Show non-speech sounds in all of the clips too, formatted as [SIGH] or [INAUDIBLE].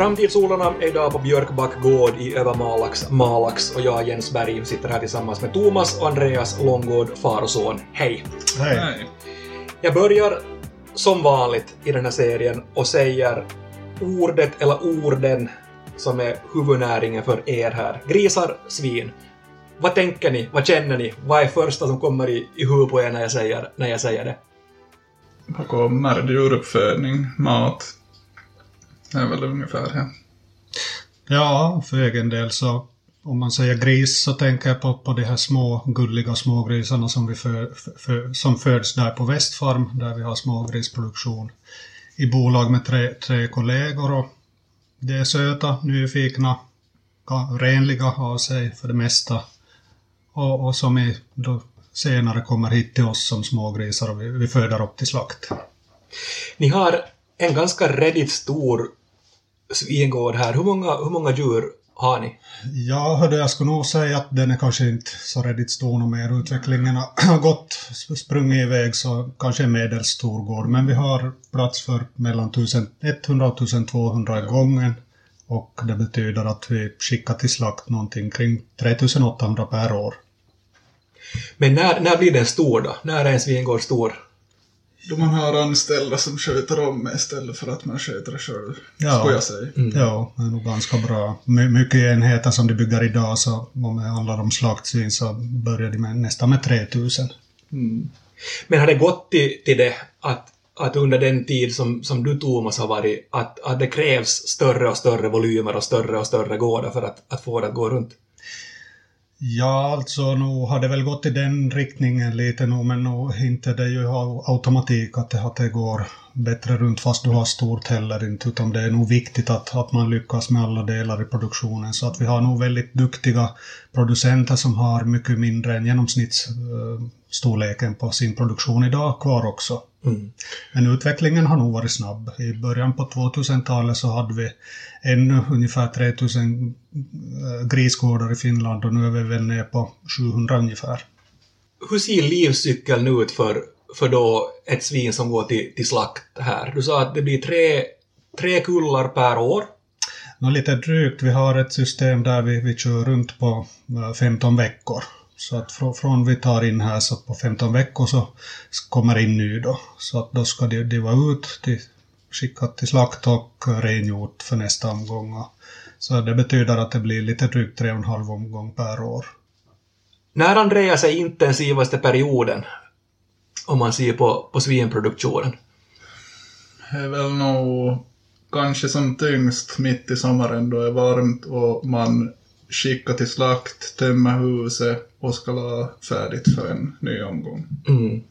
Framtidsodlarna är idag på Björkback gård i Övermalax, Malax och jag, Jens Berg, sitter här tillsammans med Thomas och Andreas Långgård, far och son. Hej! Hej. Jag börjar som vanligt i den här serien och säger ordet eller orden som är huvudnäringen för er här. Grisar, svin. Vad tänker ni? Vad känner ni? Vad är första som kommer i, i huvudet på er när jag säger, när jag säger det? Vad kommer? Djuruppfödning, mat. Det är väl ungefär det. Ja, för egen del så om man säger gris så tänker jag på, på de här små gulliga smågrisarna som, vi för, för, som föds där på Västfarm där vi har smågrisproduktion i bolag med tre, tre kollegor och de är söta, nyfikna, ga- renliga av sig för det mesta och, och som i, då senare kommer hit till oss som smågrisar och vi, vi föder upp till slakt. Ni har en ganska redigt stor svingård här. Hur många, hur många djur har ni? Ja, hörde, jag skulle nog säga att den är kanske inte så redigt stor nog mer. Utvecklingen har gått, sprungit iväg så kanske en medelstor gård. Men vi har plats för mellan 1100 och 1200 i gången. Och det betyder att vi skickar till slakt någonting kring 3800 per år. Men när, när blir den stor då? När är en svingård stor? Då man har anställda som sköter om istället för att man sköter det själv. Ja. Skulle jag säga. Ja, det är nog ganska bra. My, mycket enheter som de bygger idag, så om det handlar om slaktsvin så börjar de med, nästan med 3000. Mm. Men har det gått till, till det att, att under den tid som, som du Thomas har varit, att, att det krävs större och större volymer och större och större gårdar för att, att få det att gå runt? Ja, alltså nu har det väl gått i den riktningen lite nu, men nu inte det är ju automatik att det, att det går bättre runt fast du har stort heller inte, utan det är nog viktigt att, att man lyckas med alla delar i produktionen. Så att vi har nog väldigt duktiga producenter som har mycket mindre än genomsnittsstorleken på sin produktion idag kvar också. Mm. Men utvecklingen har nog varit snabb. I början på 2000-talet så hade vi ännu ungefär 3000 eh, grisgårdar i Finland och nu är vi väl ner på 700 ungefär. Hur ser livscykeln ut för, för då ett svin som går till, till slakt här? Du sa att det blir tre, tre kullar per år. Nå, lite drygt, vi har ett system där vi, vi kör runt på eh, 15 veckor. Så att från, från vi tar in här så på 15 veckor så kommer in ny då. Så att då ska de, de vara ut till, skickat till slakt och rengjort för nästa omgång. Så det betyder att det blir lite drygt tre och en halv omgång per år. När Andreas är intensivaste perioden, om man ser på, på svinproduktionen? Det är väl nog kanske som tyngst mitt i sommaren då det är varmt och man skickar till slakt, tömmer huset och ska vara färdigt för en ny omgång. Mm.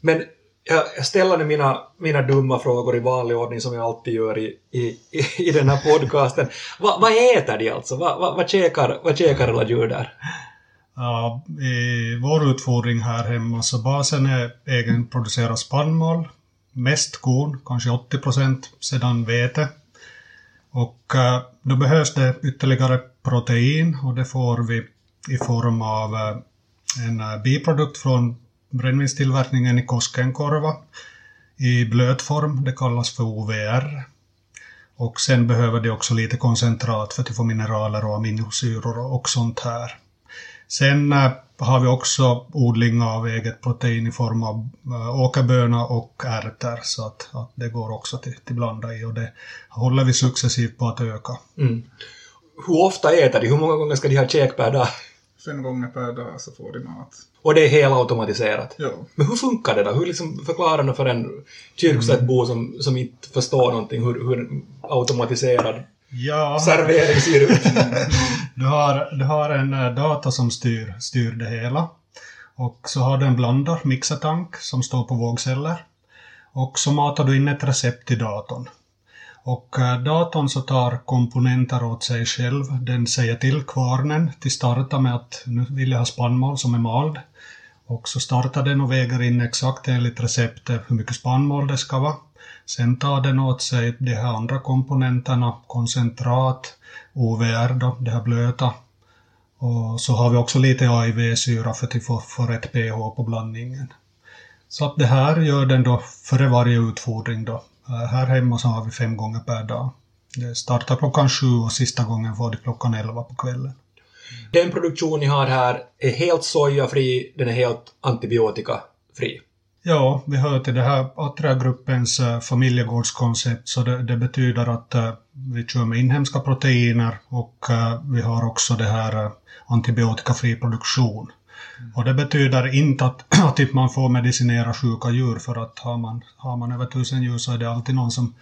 Men jag, ställer nu mina, mina dumma frågor i vanlig ordning som jag alltid gör i, i, i, i den här podcasten. Va, vad äter de alltså? Va, va, vad, käkar, vad käkar alla djur där? Ja, I vår utfodring här hemma så basen är egenproducerad spannmål, mest korn, kanske 80 procent, sedan vete. Och eh, då behövs det ytterligare protein och det får vi i form av eh, en eh, biprodukt från brännvinstillverkningen i Koskenkorva i blöt form, det kallas för OVR. Och sen behöver det också lite koncentrat för att få mineraler och aminosyror och sånt här. Sen eh, har vi också odling av eget protein i form av åkerböna och ärtor så att, att det går också till, till blanda i och det håller vi successivt på att öka. Mm. Hur ofta äter de? Hur många gånger ska de ha käk per dag? Fem gånger per dag så får de mat. Och det är helautomatiserat. Ja. Men hur funkar det då? Hur liksom förklarar du för en kyrksättbo som, som inte förstår någonting hur, hur automatiserad Ja, servering ser ut? du har, du har en eh, data som styr, styr det hela. Och så har du en blandar, mixertank, som står på vågceller. Och så matar du in ett recept i datorn. Och eh, datorn så tar komponenter åt sig själv. Den säger till kvarnen till starta med att nu vill jag ha spannmål som är mald. Och så startar den och väger in exakt enligt receptet hur mycket spannmål det ska vara. Sen tar den åt sig de här andra komponenterna, koncentrat, OVR då, det här blöta. Och så har vi också lite AIV-syra för att få, få rätt pH på blandningen. Så att det här gör den då före varje utfodring då. Eh, Här hemma så har vi fem gånger per dag. Det startar klockan sju och sista gången var det klockan elva på kvällen. Den produktion ni har här är helt sojafri, den är helt antibiotikafri. Ja, vi hör till det här Atria-gruppens uh, familjegårdskoncept så det, det betyder att uh, vi kör med inhemska proteiner och vi har också det här antibiotikafri produktion. Mm. Och det betyder inte att, [CLEARS THROAT] att man får medicinera sjuka djur för att har man, har man över tusen djur så är det alltid någon som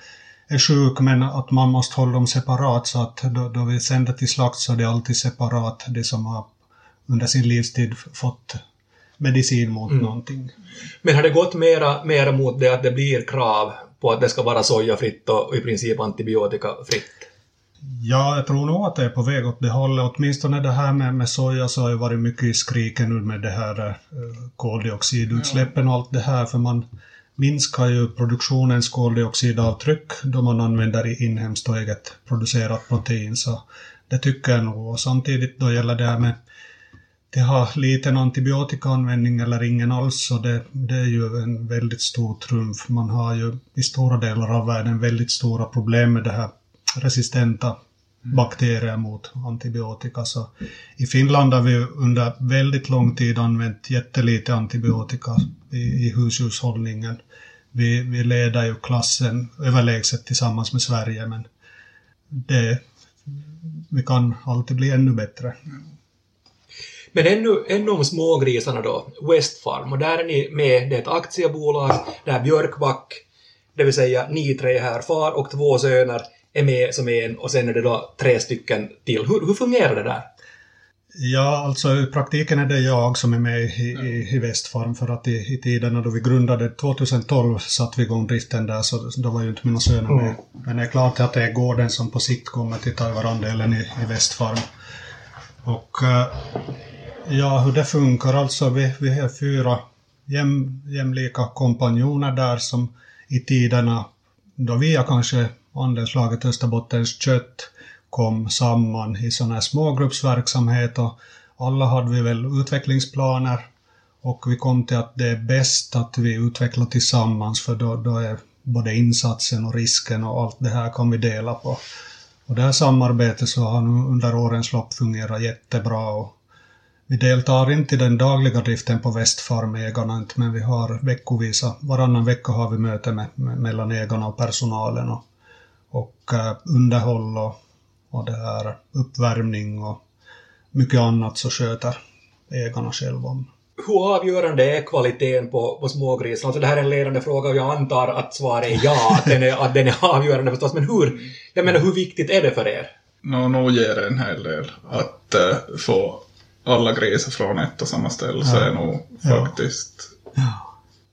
är sjuk men att man måste hålla dem separat så att då, då vi sänder till slakt så är det alltid separat det som har under sin livstid fått medicin mot mm. någonting. Men har det gått mera, mera mot det att det blir krav på att det ska vara sojafritt och i princip antibiotikafritt? Ja, jag tror nog att det är på väg åt det hållet. Åtminstone det här med, med soja så har ju varit mycket i skriken nu med det här eh, koldioxidutsläppen och allt det här för man minskar ju produktionens koldioxidavtryck då man använder inhemskt och eget producerat protein. Så det tycker jag nog. Och samtidigt då gäller det här med det har liten antibiotikaanvändning eller ingen alls så det, det är ju en väldigt stor trumf. Man har ju i stora delar av världen väldigt stora problem med det här resistenta bakterier mot antibiotika. Så I Finland har vi under väldigt lång tid använt jättelite antibiotika i, i husdjurshållningen. Vi, vi leder ju klassen överlägset tillsammans med Sverige men det, vi kan alltid bli ännu bättre. Men ännu, ännu om smågrisarna då, Westfarm, och där är ni med, det är ett aktiebolag där Björkback, det vill säga ni tre här, far och två söner, är med som en och sen är det då tre stycken till. Hur, hur fungerar det där? Ja, alltså i praktiken är det jag som är med i, i, i Västfarm för att i, i tiderna då vi grundade 2012 satte vi igång driften där så då var ju inte mina söner med. Mm. Men det är klart att det är gården som på sikt kommer att ta över andelen i, i Västfarm. Och uh, ja, hur det funkar alltså, vi, vi är fyra jäm, jämlika kompanjoner där som i tiderna då vi har kanske andelslaget Österbottens kött kom samman i sån här smågruppsverksamhet och alla hade vi väl utvecklingsplaner och vi kom till att det är bäst att vi utvecklar tillsammans för då, då är både insatsen och risken och allt det här kan vi dela på. Och det här samarbetet så har nu under årens lopp fungerat jättebra och vi deltar inte i den dagliga driften på Västfarm, ägarna men vi har veckovisa, varannan vecka har vi möte med, med, mellan ägarna och personalen och, och uh, underhåll och och det här uppvärmning och mycket annat så sköter ägarna själva om. Hur avgörande är kvaliteten på, på smågrisen? Alltså det här är en ledande fråga och jag antar att svaret är ja, att den är, att den är avgörande förstås. Men hur, jag menar, hur viktigt är det för er? Nå, nog ger det en hel del. Att uh, få alla grisar från ett och samma ställe så är nog faktiskt... Ja.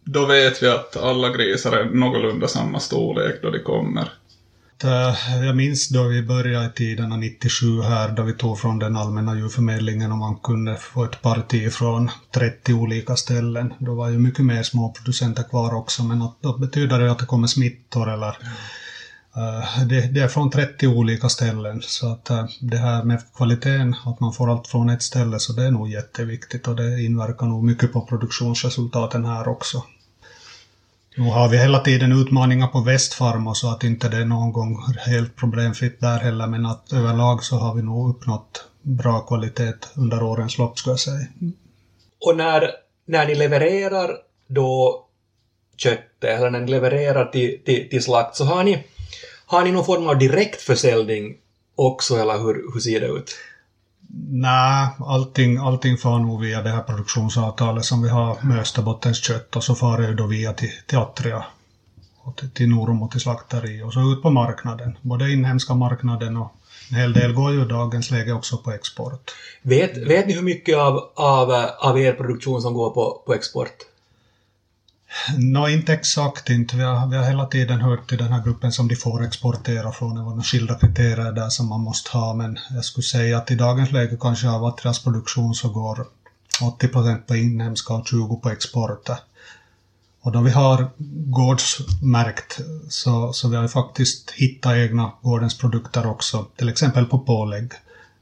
Då vet vi att alla grisar är någorlunda samma storlek då de kommer. Eh, jag minns då vi började i tiderna 97 här, då vi tog från den allmänna djurförmedlingen och man kunde få ett parti från 30 olika ställen. Då var ju mycket mer småproducenter kvar också, men att, då betyder det att det kommer smittor eller eh, det, det, är från 30 olika ställen, så att eh, det här med kvaliteten, att man får allt från ett ställe, så det är nog jätteviktigt och det inverkar nog mycket på produktionsresultaten här också. Nu har vi hela tiden utmaningar på Västfarm och så att inte det är någon gång helt problemfritt där heller men att överlag så har vi nog uppnått bra kvalitet under årens lopp ska jag säga. Och när, när ni levererar då köttet eller när ni levererar till, till, till slakt så har ni, har ni någon form av direktförsäljning också eller hur, hur ser det ut? Nej, allting, allting far nog via det här produktionsavtalet som vi har med Österbottens kött och så far det ju då via till, till Atria och till, till Norum och till slakteri och så ut på marknaden. Både inhemska marknaden och en hel del går ju i dagens läge också på export. Vet, vet ni hur mycket av, av, av er produktion som går på, på export? Nå, inte exakt inte. Vi har, vi har hela tiden hört till den här gruppen som de får exportera från. Det var några skilda kriterier där som man måste ha, men jag skulle säga att i dagens läge kanske av Atrias produktion så går 80 procent på inhemska och 20 på export. Och då vi har gårdsmärkt så, så vi har faktiskt hittat egna gårdens produkter också, till exempel på pålägg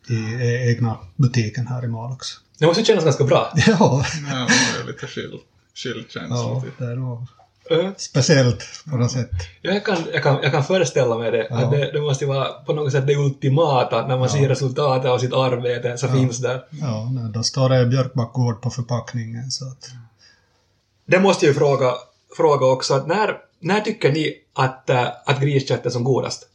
i egna butiken här i Malax. Det måste kännas ganska bra. [LAUGHS] Ja. ja, det är lite skill, känsla. Ja, det är nog Uh, Speciellt på något sätt. ja, jag, kan, jag, kan, jag kan föreställa mig det. Ja. Att det, det måste vara på något sätt det ultimata när man ser resultatet av sitt arbete så finns där. Ja, då står det Björkbackgård på förpackningen. Så att, Det måste jag ju fråga, fråga också. Att när, när tycker ni att, äh, att griskött är som godast?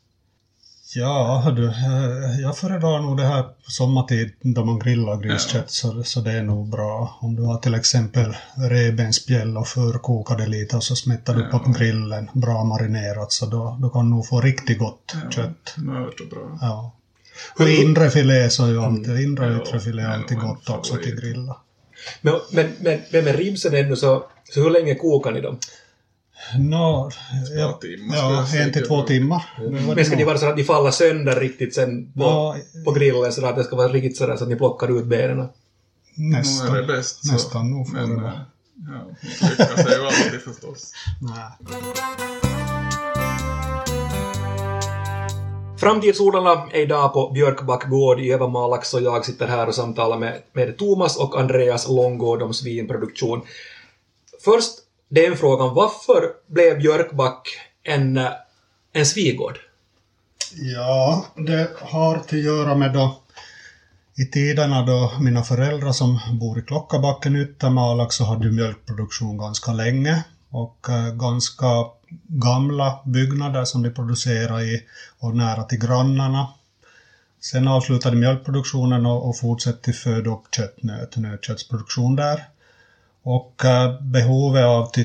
Ja, du, eh, jag föredrar nog det här på sommartid då man grillar griskött så, så det är nog bra. Om du har till exempel revbensspjäll och förkokar det lite och så smättar du på grillen, bra marinerat, så då, då kan du nog få riktigt gott kött. Mört och bra. Ja. Och inre filé så är ju alltid, inre och Ja, yttre filé är ja, alltid gott också till grilla. Men, men, men, men med ribsen ännu så, så hur länge kokar ni dem? Nå, ja, timmar ja, jag en till två timmar. Det Men det ska de nog. vara så att de faller sönder riktigt sen på, Ja, på grillen så att det ska vara riktigt sådär så att ni plockar ut benen? Nu är nästan. det bäst så. nästan nog får Men, det vara. ja, lyckas är ju alltid förstås. Nej. Framtidsodlarna är idag på Björkback gård i Övermalax och jag sitter här och samtalar med, med Thomas och Andreas Långgård om svinproduktion. Först, det är en fråga om varför blev Björkback en, en svigård? Ja, det har att göra med då i tiderna då mina föräldrar som bor i Klockabacken Yttermalak så hade mjölkproduktion ganska länge och eh, ganska gamla byggnader som de producerade i och nära till grannarna. Sen avslutade mjölkproduktionen och, och fortsatte till föda upp köttnöt, nötköttsproduktion där. Och eh, behovet av att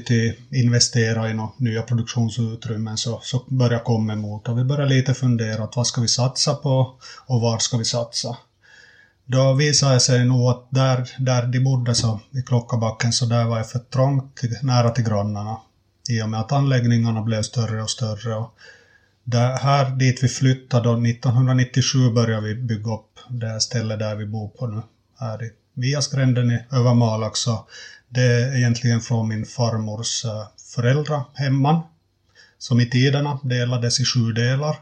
investera i några nya produktionsutrymmen så, så börjar komma emot och vi börjar lite fundera att vad ska vi satsa på och var ska vi satsa. Då visade det sig nog att där, där de bodde så, i Klockabacken så där var det för trångt till, nära till grannarna i och med att anläggningarna blev större och större. Och där, här dit vi flyttade då 1997 började vi bygga upp det här stället där vi bor på nu. Här i Viasgränden i Övermalak så det är egentligen från min farmors eh, föräldrar föräldrahemman som i tiderna delades i sju delar.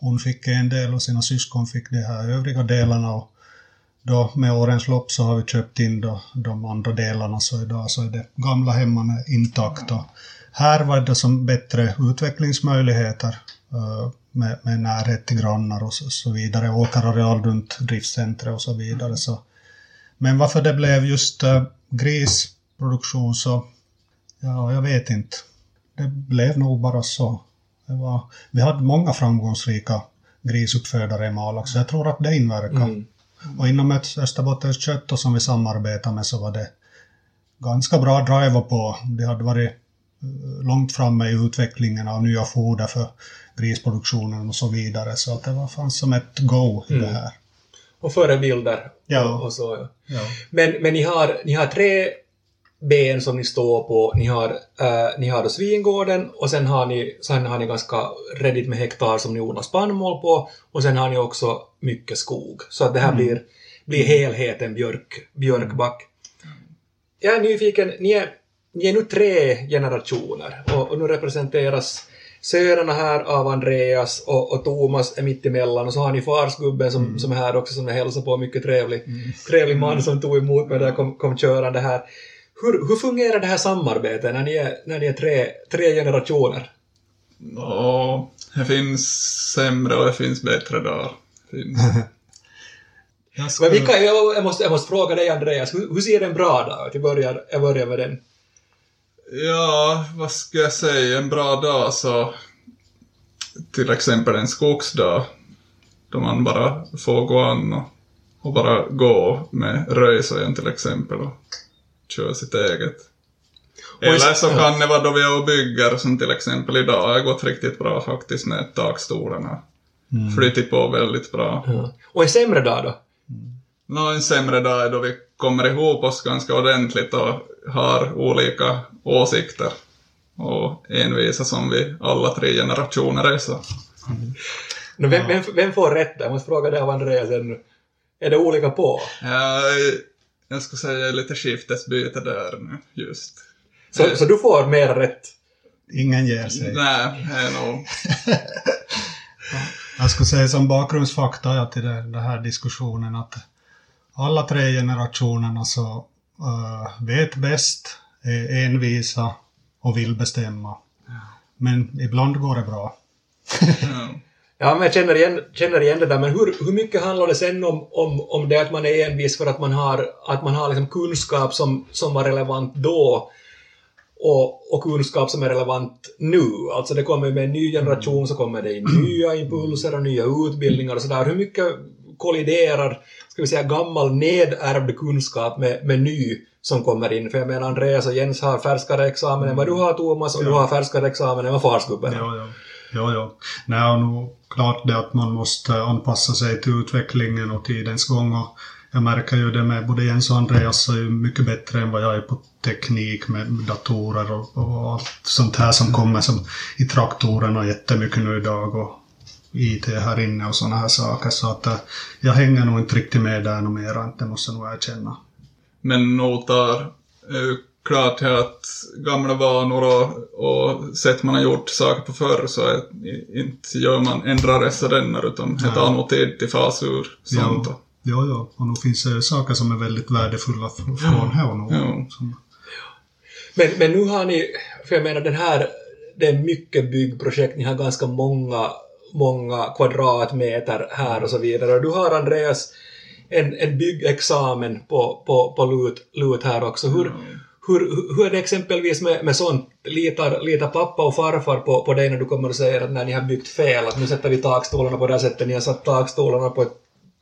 Hon fick en del och sina syskon fick de här övriga delarna och då med årens lopp så har vi köpt in då, de andra delarna så idag så är det gamla hemman intakt. Och här var det som bättre utvecklingsmöjligheter eh, med, med närhet till grannar och så, så vidare, åkerareal runt driftcentret och så vidare. Så. Men varför det blev just eh, gris, grisproduktion så, ja, jag vet inte. Det blev nog bara så. Det var, vi hade många framgångsrika grisuppfödare i Malak, så jag tror att det inverkar. Mm. Och inom ett Österbottens kött och som vi samarbetar med så var det ganska bra driver på. De hade varit eh, långt framme i utvecklingen av nya foder för grisproduktionen och så vidare. Så att det var, fanns som ett go i det här. Och förebilder. Ja. Och, så. Ja. Men, men ni, har, ni har tre ben som ni står på. Ni har, eh, ni har då svingården och sen har, ni, sen har ni ganska redigt med hektar som ni odlar spannmål på och sen har ni också mycket skog. Så att det här blir, blir helheten björk, björkback. Jag är nyfiken, ni är, ni är nu tre generationer och, och nu representeras sönerna här av Andreas och, och Thomas är mitt emellan och så har ni farsgubben som, som är här också som jag hälsar på, mycket trevlig, trevlig man som tog emot mig där kom, kom körande här. Hur, hur fungerar det här samarbetet när ni är, när ni är tre, tre generationer? Ja, det finns sämre och det finns bättre dagar. Finns. [LAUGHS] Jag Men skulle- vilka, jag, måste, jag måste fråga dig Andreas, hur, hur ser en bra dag ut? Jag börjar, jag börjar med den. Ja, vad ska jag säga? En bra dag så... Till exempel en skogsdag. Då man bara får gå an och, och bara gå med röjsågen till exempel och köra sitt eget. Eller så kan det vara då vi är och bygger, som till exempel idag har det gått riktigt bra faktiskt med takstolarna. Flyttit på väldigt bra. Ja. Och en sämre dag då? Nå, en sämre dag är då vi kommer ihop oss ganska ordentligt och har olika åsikter. Och envisa som vi alla tre generationer är så. No, vem, vem, vem får rätt? Jag måste fråga dig av Andreas ännu. Är det olika på? Jag, jag skulle säga lite skiftesbyte där nu, just. Så, så du får mer rätt? Ingen ger sig. Nej, det är nog... Jag skulle säga som bakgrundsfakta ja, till den här diskussionen att alla tre generationerna så eh, vet bäst, är envisa och vill bestämma. Men ibland går det bra. Ja. Ja, men jag känner igen, känner igen det där, men hur, hur mycket handlar det sen om, om, om det att man är envis för att man har, att man har liksom kunskap som, som var relevant då och, och kunskap som är relevant nu? Alltså det kommer med en ny generation så kommer det in nya impulser och nya utbildningar och sådär. Hur mycket kolliderar, ska vi säga, gammal nedärvd kunskap med, med ny som kommer in? För jag menar, Andreas och Jens har färskare examen än vad du har Thomas och du har färskare examen än vad farsgubben har. Ja, ja. Ja, ja. Nej, och klart det att man måste anpassa sig till utvecklingen och tidens gång. Och jag märker ju det med både Jens och Andreas är ju mycket bättre än vad jag är på teknik med datorer och, och allt sånt här som kommer som i traktorerna jättemycket nu idag och IT här inne och såna här saker. Så att eh, jag hänger nog inte riktigt med där något mera, det måste jag nog erkänna. Men notar att gamla vanor och, och sätt man har gjort saker på förr så är, inte gör man ändrar resten utan det tar nog tid till fas ur sånt. Ja, ja, ja. Och nog finns det saker som är väldigt värdefulla från här och nu. Ja. Men, men nu har ni, för jag menar den här, det är mycket byggprojekt, ni har ganska många, många kvadratmeter här och så vidare. Och du har Andreas en, en byggexamen på, på, på lut, lut här också. Hur, hur, hur är det exempelvis med, med sånt? Litar, litar pappa och farfar på, på dig när du kommer och säger att när ni har byggt fel, att nu sätter vi takstolarna på det här sättet, ni har satt takstolarna på ett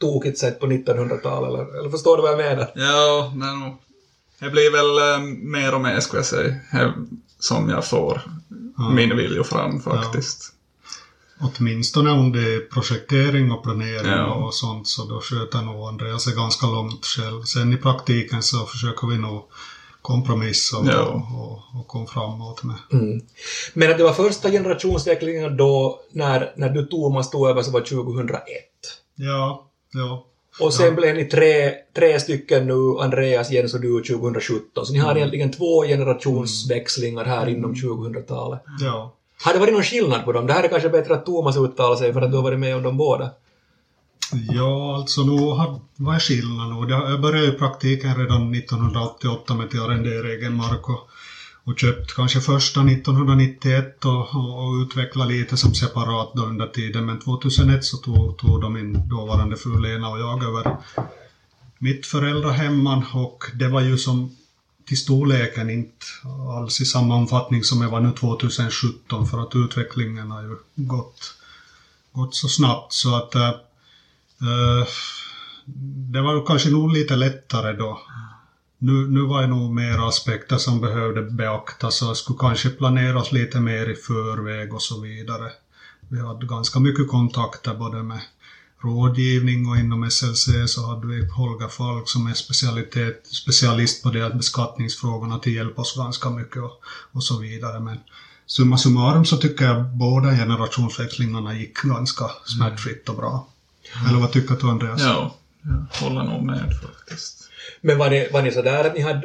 tokigt sätt på 1900-talet, eller, eller förstår du vad jag menar? Ja, men det blir väl eh, mer och mer skulle jag säga, eh, som jag får min vilja fram faktiskt. Åtminstone om det är projektering och planering Ja. och sånt så då sköter nog Andreas sig ganska långt själv. Sen i praktiken så försöker vi nog kompromissa och, Ja. och, och komma framåt med. Mm. Men att det var första generationsväxlingen då när, när du Thomas tog över så var 2001. Ja, ja. Och sen blev ni tre, tre stycken nu, Andreas, Jens och du 2017. Så ni har egentligen två generationsväxlingar här inom 2000-talet. ja. Har det varit någon skillnad på dem? Det här är kanske bättre att Thomas uttalar sig för att du har varit med om dem båda. Ja, alltså nu har, vad är skillnaden? Jag började ju praktiken redan 1988 med att arrendera egen mark och, och köpt kanske första 1991 och, och, och utveckla lite som separat då under tiden. Men 2001 så tog, tog då min dåvarande fru Lena och jag över mitt föräldrahemman och det var ju som till storleken inte alls i samma omfattning som jag var nu 2017 för att utvecklingen har ju gått, gått så snabbt så att eh, Eh, det var ju kanske nog lite lättare då. Nu, nu var det nog mer aspekter som behövde beaktas och skulle kanske planeras lite mer i förväg och så vidare. Vi hade ganska mycket kontakter både med rådgivning och inom SLC så hade vi Holger Falk som är specialitet, specialist på de beskattningsfrågorna till hjälp oss ganska mycket och, och så vidare. Men summa summarum så tycker jag båda generationsväxlingarna gick ganska smärtfritt och bra. Eller vad tycker du Andreas? Ja, jag håller nog med faktiskt. Men var ni, var ni sådär att ni hade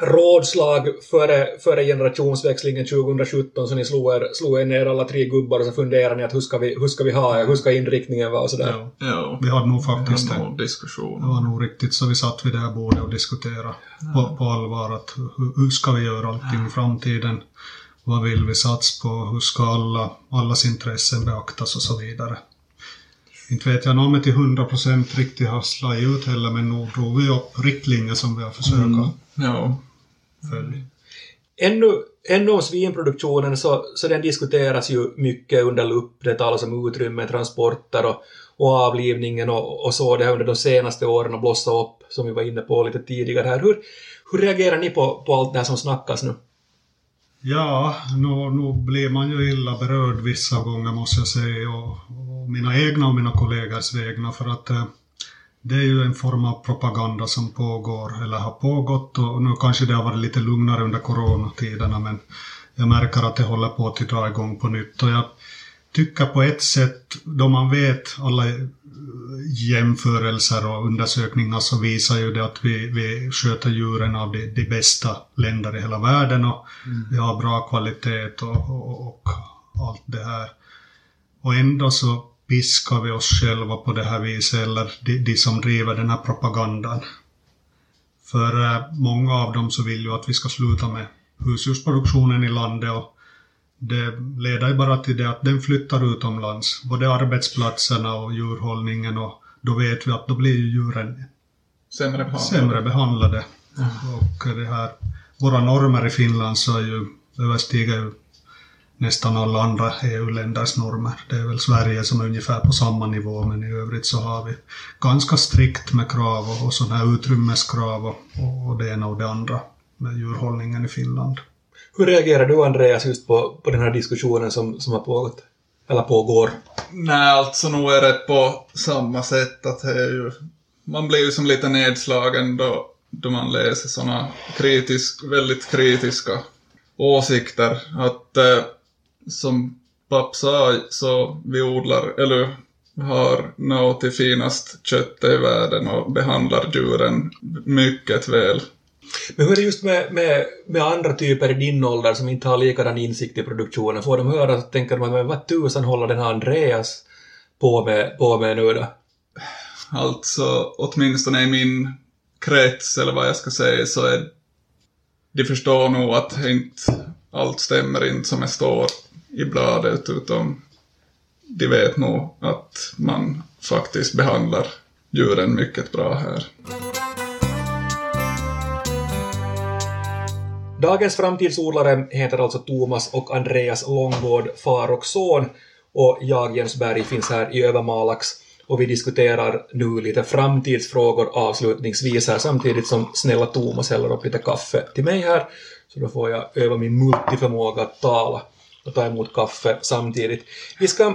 rådslag före, före generationsväxlingen 2017 så ni slog er, slog er ner alla tre gubbar och så funderade ni att hur ska vi, hur ska vi ha det, hur ska inriktningen vara och sådär? Ja. Ja, Vi hade nog faktiskt hade det. nog diskussion. Det var nog riktigt så vi satt vid det här bordet och diskuterade på, på allvar att hur, hur ska vi göra allting i framtiden? Vad vill vi satsa på? Hur ska alla, allas intressen beaktas och så vidare? Inte vet jag om det till 100% riktigt har slagit ut heller men nog drog vi upp riktlinjer som vi har försökt Mm. Ja, följa. Ännu, ännu om svinproduktionen så, så den diskuteras ju mycket under lupp. Det talas om utrymme, transporter och, och avlivningen och, och så. Det har under de senaste åren och blossat upp, som vi var inne på lite tidigare här. Hur, hur reagerar ni på, på allt det här som snackas nu? Ja, nu, nu blir man ju illa berörd vissa gånger måste jag säga. Och, och mina egna och mina kollegors vägnar för att eh, det är ju en form av propaganda som pågår eller har pågått och nu kanske det har varit lite lugnare under coronatiderna men jag märker att det håller på att dra igång på nytt och jag tycker på ett sätt då man vet alla eh, jämförelser och undersökningar så visar ju det att vi, vi sköter djuren av de, de bästa länder i hela världen och vi har bra kvalitet och, och, och allt det här. Och ändå så piskar vi oss själva på det här viset, eller de, de som driver den här propagandan. För eh, många av dem så vill ju att vi ska sluta med husdjursproduktionen i landet och det leder bara till det att den flyttar utomlands, både arbetsplatserna och djurhållningen och då vet vi att då blir ju djuren Sämre behandlade. sämre behandlade. Och det här, våra normer i Finland så är ju, överstiger ju nästan alla andra EU-länders normer. Det är väl Sverige som är ungefär på samma nivå men i övrigt så har vi ganska strikt med krav och, och sådana här utrymmeskrav och, och det ena och det andra med djurhållningen i Finland. Hur reagerar du Andreas just på, på den här diskussionen som, som har pågått? Eller pågår? Nej, alltså nog är det på samma sätt att det är ju... Man blir ju som lite nedslagen då, då man läser såna kritisk, väldigt kritiska åsikter. Att eh, som papp sa så vi odlar, eller har något till finast köttet i världen och behandlar djuren mycket väl. Men hur är det just med, med, med andra typer i din ålder som inte har likadan insikt i produktionen? Får de höra så tänker de men vad tusan håller den här Andreas på med, på med nu då? Alltså, åtminstone i min krets, eller vad jag ska säga, så är de förstår nog att inte allt stämmer inte som det står i bladet, utan de vet nog att man faktiskt behandlar djuren mycket bra här. Dagens framtidsodlare heter alltså Thomas och Andreas Långgård, far och son, och jag, Jens Berg, finns här i Övermalax. Och vi diskuterar nu lite framtidsfrågor avslutningsvis här samtidigt som snälla Thomas häller upp lite kaffe till mig här, så då får jag öva min multiförmåga att tala och ta emot kaffe samtidigt. Vi ska,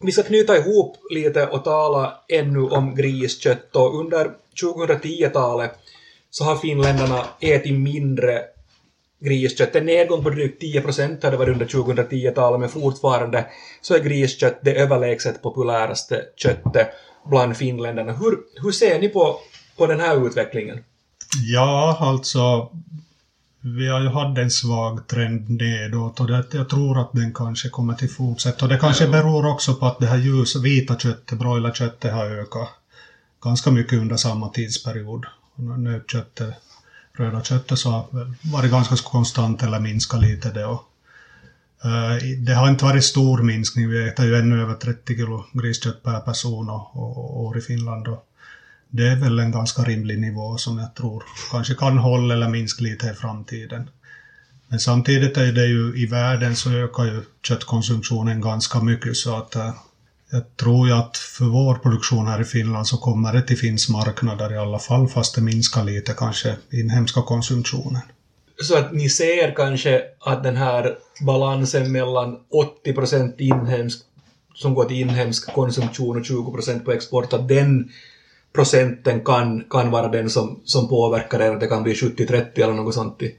vi ska knyta ihop lite och tala ännu om griskött. Och under 2010-talet så har finländarna ätit mindre griskött. En nedgång på drygt 10 procent har det varit under 2010-talet, men fortfarande så är griskött det överlägset populäraste köttet bland finländarna. Hur, hur ser ni på, på den här utvecklingen? Ja, alltså vi har ju haft en svag trend nedåt och det, jag tror att den kanske kommer till fortsätta. Och det kanske Ja. beror också på att det här ljus, vita köttet, broilerköttet har ökat ganska mycket under samma tidsperiod. Nötköttet, röda köttet så har varit ganska konstant eller minskat lite det. Och, eh, det har inte varit stor minskning, vi äter ju ännu över 30 kilo griskött per person och, och, och år i Finland. Och, det är väl en ganska rimlig nivå som jag tror kanske kan hålla eller minska lite i framtiden. Men samtidigt är det ju i världen så ökar ju köttkonsumtionen ganska mycket så att eh, jag tror ju att för vår produktion här i Finland så kommer det till finns marknader i alla fall fast det minskar lite kanske inhemska konsumtionen. Så att ni ser kanske att den här balansen mellan 80 procent inhemsk som går till inhemsk konsumtion och 20 procent på export, att den procenten kan, kan vara den som, som påverkar er, att det kan bli 70-30 eller något sånt i,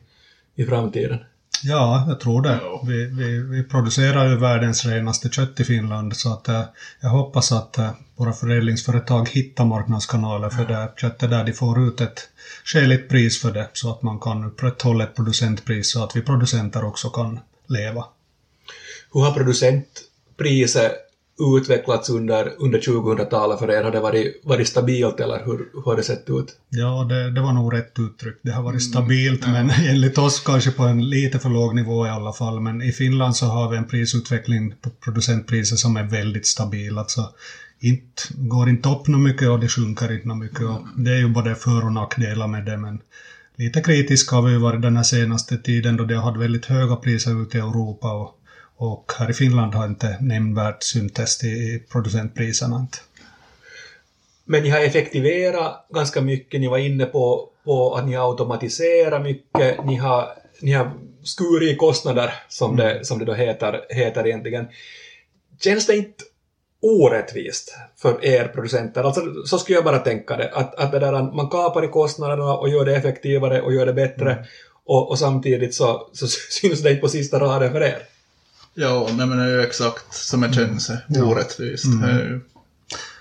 i framtiden. Ja, jag tror det. Ja. Vi, vi, vi producerar ju världens renaste kött i Finland så att eh, jag hoppas att eh, våra förädlingsföretag hittar marknadskanaler för det köttet där de får ut ett skäligt pris för det så att man kan upprätthålla ett producentpris så att vi producenter också kan leva. Hur har producentpriset utvecklats under, under 2000-talet för er? Har det varit, varit stabilt eller hur, hur har det sett ut? Ja, det, det var nog rätt uttryckt. Det har varit Mm, stabilt, ja. men [LAUGHS] enligt oss kanske på en lite för låg nivå i alla fall. Men i Finland så har vi en prisutveckling på producentpriser som är väldigt stabil. Alltså, inte, går inte upp något mycket och det sjunker inte något mycket. Och det är ju både för och nackdelar med det, men lite kritiska har vi varit den här senaste tiden då det har haft väldigt höga priser ute i Europa och, och här i Finland har inte nämnvärt syntes i producentpriserna. Men ni har effektiverat ganska mycket, ni var inne på, på att ni har automatiserat mycket, ni har, ni har skurit kostnader, som det, som det då heter, heter egentligen. Känns det inte orättvist för er producenter? Alltså, så skulle jag bara tänka det, att, att det där, man kapar i kostnaderna och gör det effektivare och gör det bättre, och, och samtidigt så, så [LAUGHS] syns det inte på sista raden för er. Ja, nej men det är ju exakt som det känns Ja. orättvist. Mm. Det är ju-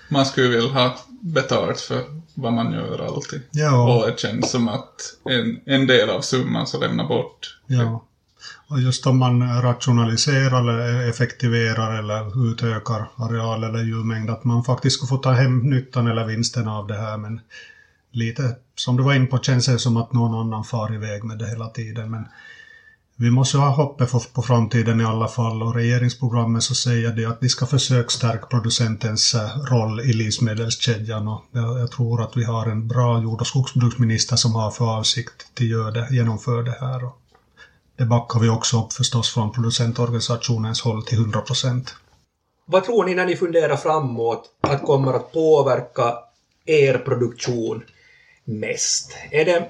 Man skulle vilja ha betalt för vad man gör alltid. Ja. Och det känns som att en, en del av summan så lämnar bort. Ja. Och just om man rationaliserar eller effektiverar eller utökar areal eller djurmängd, att man faktiskt ska få ta hem nyttan eller vinsten av det här. Men lite som du var inne på känns det som att någon annan far iväg med det hela tiden. Men vi måste ha hoppet på framtiden i alla fall och regeringsprogrammet så säger det att vi ska försöka stärka producentens eh, roll i livsmedelskedjan och jag, tror att vi har en bra jord och skogsbruksminister som har för avsikt att det, genomföra det här. Och det backar vi också upp förstås från producentorganisationens håll till 100 procent. Vad tror ni när ni funderar framåt att kommer att påverka er produktion mest? Är det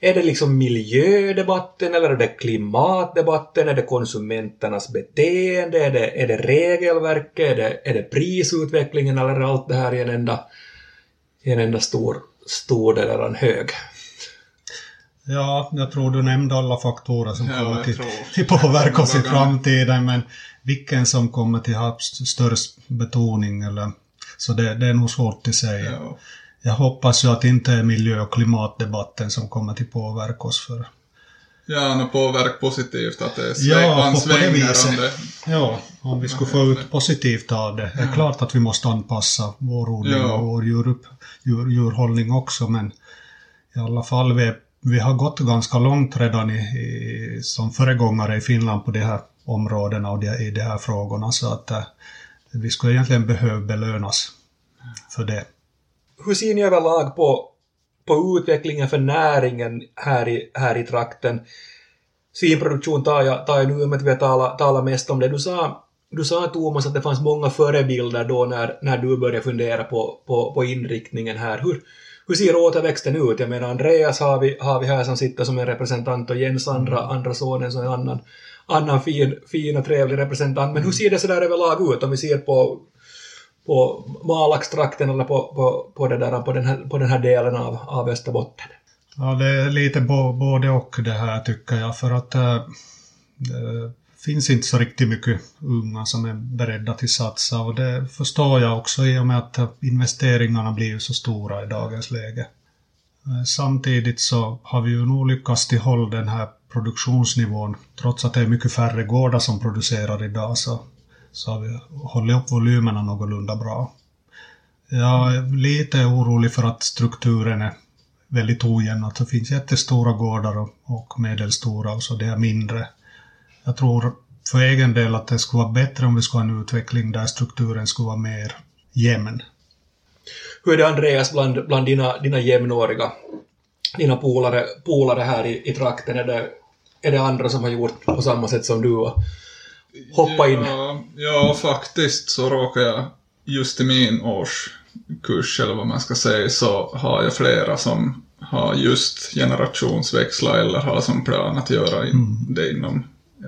är det liksom miljödebatten eller är det klimatdebatten? Är det konsumenternas beteende? Är det, är det regelverket? Är det, är det prisutvecklingen eller är allt det här i en enda, i en enda stor, stor del eller en hög? Ja, jag tror du nämnde alla faktorer som ja, kommer till, till påverka oss i framtiden, men vilken som kommer till ha störst betoning eller så det, det är nog svårt att säga. Ja jag hoppas ju att det inte är miljö och klimatdebatten som kommer till påverka oss för. Ja, no, påverk positivt att det är ja. Det... Ja, om vi skulle få ut positivt av det. Det är klart att vi måste anpassa vår odling ja. och vår djur, djur, djurhållning också, men i alla fall vi, vi har gått ganska långt redan i, i, som föregångare i Finland på de här områdena och de, i de här frågorna, så att äh, vi skulle egentligen behöva belönas för det hur ser ni överlag på, på utvecklingen för näringen här i, här i trakten? Svinproduktion tar jag, tar jag nu med att vi har talat, talat mest om det. Du sa, du sa Thomas att det fanns många förebilder då när, när du började fundera på, på, på inriktningen här. Hur, hur ser återväxten ut? Jag menar Andreas har vi, har vi här som sitter som en representant och Jens andra, andra sonen som en annan, annan fin, fin och trevlig representant. Men hur ser det sådär överlag ut om vi ser på på Malaxtrakten eller på, på, på, det där, på, den här, på den här delen av, av Österbotten? Ja, det är lite både och det här tycker jag för att äh, det finns inte så riktigt mycket unga som är beredda till satsa och det förstår jag också i och med att investeringarna blir så stora i dagens läge. Eh, samtidigt så har vi ju nog lyckats till håll den här produktionsnivån trots att det är mycket färre gårdar som producerar idag så så har vi hållit upp volymerna någorlunda bra. Jag är lite orolig för att strukturen är väldigt ojämn. Att det finns jättestora gårdar och, medelstora och så det är mindre. Jag tror för egen del att det skulle vara bättre om vi skulle ha en utveckling där strukturen skulle vara mer jämn. Hur är det Andreas bland, bland dina, dina jämnåriga, dina polare, polare här i, i trakten? Är det, är det andra som har gjort på samma sätt som du? Hoppa in? Ja, ja, faktiskt så råkar jag just i min årskurs, eller vad man ska säga, så har jag flera som har just generationsväxla eller har som plan att göra mm. det inom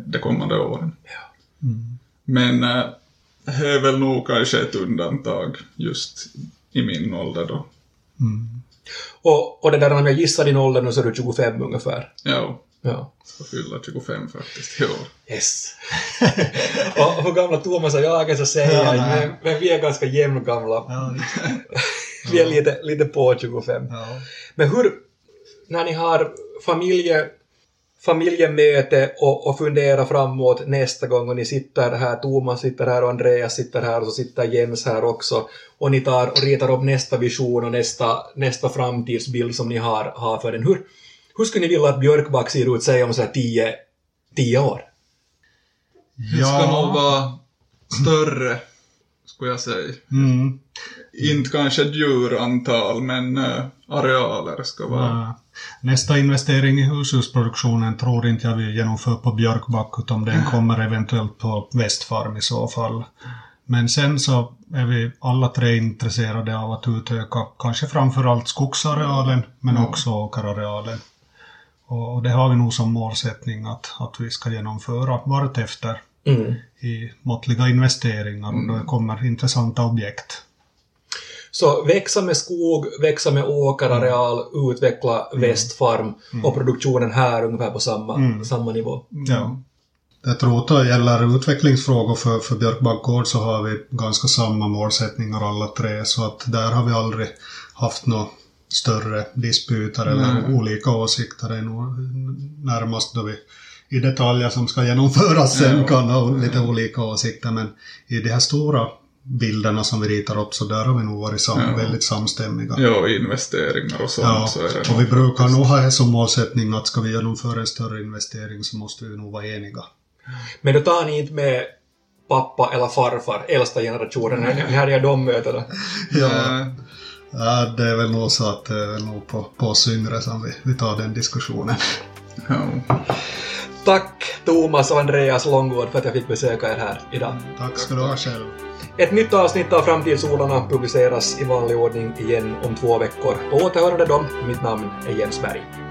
de kommande åren. Ja. Mm. Men äh, det är väl nog kanske ett undantag just i min ålder då. Mm. Och, och det där om jag gissar din ålder nu så är du 25 ungefär? Ja. Ja. Ska fylla 25 faktiskt i år. Yes. [LAUGHS] och hur gamla Thomas och jag är så säger ja, men, men, vi är ganska jämngamla. Ja, [LAUGHS] vi är lite, lite på 25. Ja. Men hur, när ni har familje, familjemöte och, och funderar framåt nästa gång och ni sitter här, Thomas sitter här och Andreas sitter här och så sitter Jens här också och ni tar och ritar upp nästa vision och nästa, nästa framtidsbild som ni har, har för den. Hur, hur skulle ni vilja att Björkback ser ut, säg om så här tio, tio år? Det ska nog vara större, skulle jag säga. Mm. Inte kanske djurantal, men uh, arealer ska vara... Ja. Nästa investering i hushusproduktionen tror inte jag vi genomför på Björkback, utan den kommer eventuellt på Västfarm i så fall. Men sen så är vi alla tre intresserade av att utöka kanske framförallt skogsarealen, men också åkerarealen. Och det har vi nog som målsättning att, att vi ska genomföra vartefter mm. i måttliga investeringar och då mm. kommer intressanta objekt. Så växa med skog, växa med åkerareal, mm. utveckla mm. västfarm mm. och produktionen här ungefär på samma, mm. samma nivå. Ja. Jag tror att det gäller utvecklingsfrågor för, för Björkbackgård så har vi ganska samma målsättningar alla tre så att där har vi aldrig haft något större disputer eller mm. olika åsikter. Det är nog närmast då vi i detaljer som ska genomföras sen ja, kan ha lite olika åsikter men i de här stora bilderna som vi ritar upp så där har vi nog varit sam Ja. väldigt samstämmiga. Ja, investeringar och sånt. Ja, så är det och vi brukar nog ha det som målsättning att ska vi genomföra en större investering så måste vi nog vara eniga. Men då tar ni inte med pappa eller farfar, äldsta generationen, ni- när ni har de mötena. Ja, Eh, ja, det är väl nog så att det är nog på, på oss yngre som vi, vi tar den diskussionen. ja. Tack Thomas och Andreas Långgård för att jag fick besöka er här idag. Tack ska du ha själv. Ett nytt avsnitt av Framtidssolarna publiceras i vanlig ordning igen om två veckor. På återhörande då, mitt namn är Jens Berg.